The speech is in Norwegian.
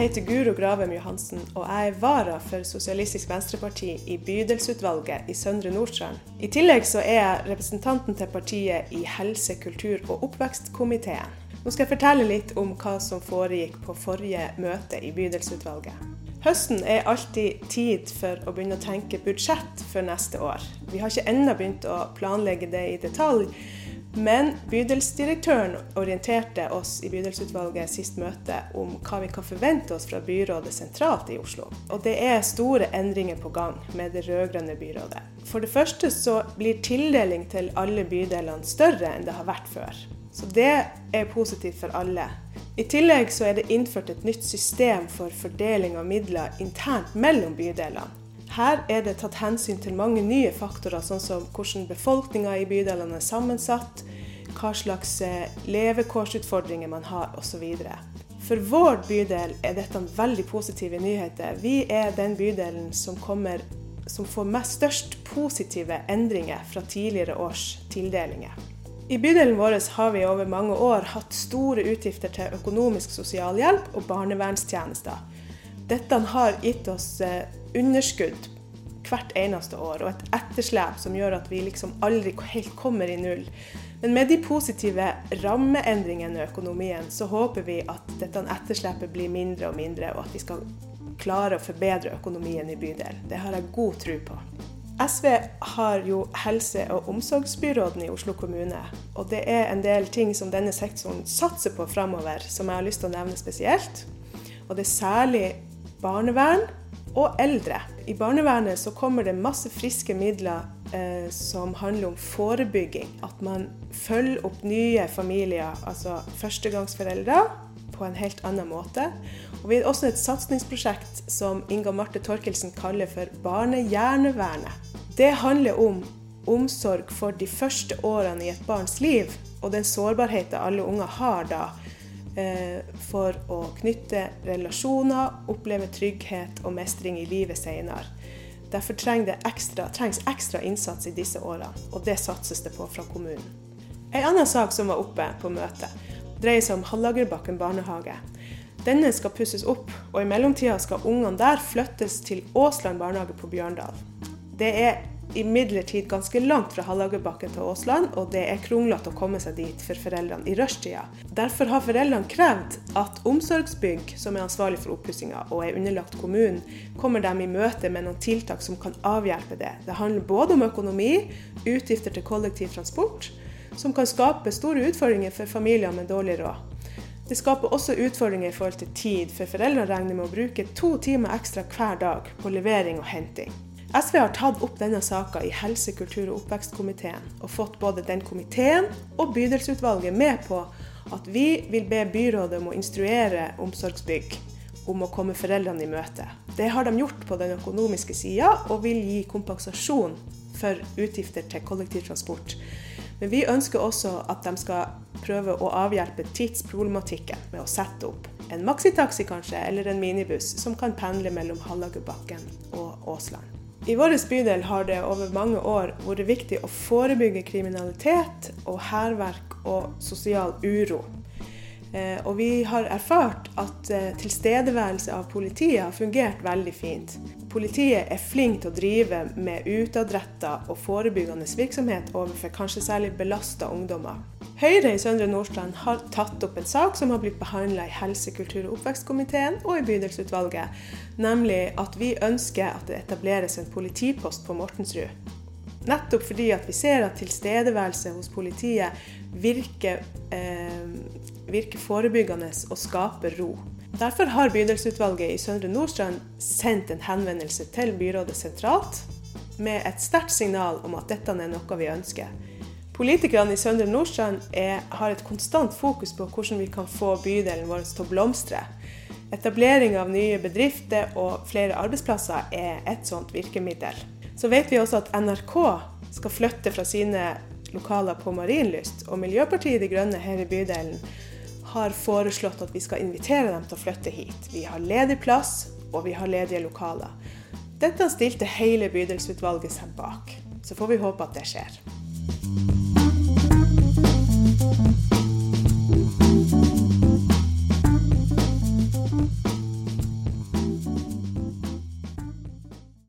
heter Guro Gravem Johansen, og jeg er vara for Sosialistisk Venstreparti i bydelsutvalget i Søndre Nordstrand. I tillegg så er jeg representanten til partiet i helse-, kultur- og oppvekstkomiteen. Nå skal jeg fortelle litt om hva som foregikk på forrige møte i bydelsutvalget. Høsten er alltid tid for å begynne å tenke budsjett for neste år. Vi har ikke ennå begynt å planlegge det i detalj, men bydelsdirektøren orienterte oss i bydelsutvalget sist møte om hva vi kan forvente oss fra byrådet sentralt i Oslo. Og det er store endringer på gang med det rød-grønne byrådet. For det første så blir tildeling til alle bydelene større enn det har vært før. Så det er positivt for alle. I tillegg så er det innført et nytt system for fordeling av midler internt mellom bydelene. Her er det tatt hensyn til mange nye faktorer, sånn som hvordan befolkninga i bydelene er sammensatt, hva slags eh, levekårsutfordringer man har osv. For vår bydel er dette veldig positive nyheter. Vi er den bydelen som, kommer, som får mest størst positive endringer fra tidligere års tildelinger. I bydelen vår har vi over mange år hatt store utgifter til økonomisk sosialhjelp og barnevernstjenester. Dette har gitt oss eh, underskudd hvert eneste år, og et etterslep som gjør at vi liksom aldri helt kommer i null. Men med de positive rammeendringene i økonomien, så håper vi at dette etterslepet blir mindre og mindre, og at vi skal klare å forbedre økonomien i bydelen. Det har jeg god tro på. SV har jo helse- og omsorgsbyråden i Oslo kommune. Og det er en del ting som denne sektoren satser på framover, som jeg har lyst til å nevne spesielt. Og det er særlig barnevern og eldre. I barnevernet så kommer det masse friske midler eh, som handler om forebygging. At man følger opp nye familier, altså førstegangsforeldre, på en helt annen måte. Og Vi har også et satsingsprosjekt som Inga Marte Torkelsen kaller for Barnehjernevernet. Det handler om omsorg for de første årene i et barns liv, og den sårbarheten alle unger har da Eh, for å knytte relasjoner, oppleve trygghet og mestring i livet senere. Derfor det ekstra, trengs ekstra innsats i disse årene, og det satses det på fra kommunen. En annen sak som var oppe på møtet, dreier seg om Hallagerbakken barnehage. Denne skal pusses opp, og i mellomtida skal ungene der flyttes til Åsland barnehage på Bjørndal. Det er imidlertid ganske langt fra Hallagerbakken til Åsland, og det er kronglete å komme seg dit for foreldrene i rushtida. Derfor har foreldrene krevd at Omsorgsbygg, som er ansvarlig for oppussinga og er underlagt kommunen, kommer dem i møte med noen tiltak som kan avhjelpe det. Det handler både om økonomi, utgifter til kollektivtransport, som kan skape store utfordringer for familier med dårlig råd. Det skaper også utfordringer i forhold til tid, for foreldrene regner med å bruke to timer ekstra hver dag på levering og henting. SV har tatt opp denne saka i helse-, kultur- og oppvekstkomiteen, og fått både den komiteen og bydelsutvalget med på at vi vil be byrådet om å instruere Omsorgsbygg om å komme foreldrene i møte. Det har de gjort på den økonomiske sida, og vil gi kompensasjon for utgifter til kollektivtransport. Men vi ønsker også at de skal prøve å avhjelpe tidsproblematikken med å sette opp en maxitaxi kanskje, eller en minibuss som kan pendle mellom Hallagerbakken og Åsland. I vår bydel har det over mange år vært viktig å forebygge kriminalitet og hærverk og sosial uro. Eh, og vi har erfart at eh, tilstedeværelse av politiet har fungert veldig fint. Politiet er flink til å drive med utadretta og forebyggende virksomhet overfor kanskje særlig belasta ungdommer. Høyre i Søndre Nordstrand har tatt opp en sak som har blitt behandla i helse-, kultur- og oppvekstkomiteen og i bydelsutvalget, nemlig at vi ønsker at det etableres en politipost på Mortensrud. Nettopp fordi at vi ser at tilstedeværelse hos politiet virker, eh, virker forebyggende og skaper ro. Derfor har bydelsutvalget i Søndre Nordstrand sendt en henvendelse til byrådet sentralt med et sterkt signal om at dette er noe vi ønsker. Politikerne i Søndre Nordstrand er, har et konstant fokus på hvordan vi kan få bydelen vår til å blomstre. Etablering av nye bedrifter og flere arbeidsplasser er et sånt virkemiddel. Så vet vi også at NRK skal flytte fra sine lokaler på Marienlyst, og Miljøpartiet De Grønne her i bydelen har foreslått at vi skal invitere dem til å flytte hit. Vi har ledig plass, og vi har ledige lokaler. Dette stilte hele bydelsutvalget seg bak. Så får vi håpe at det skjer.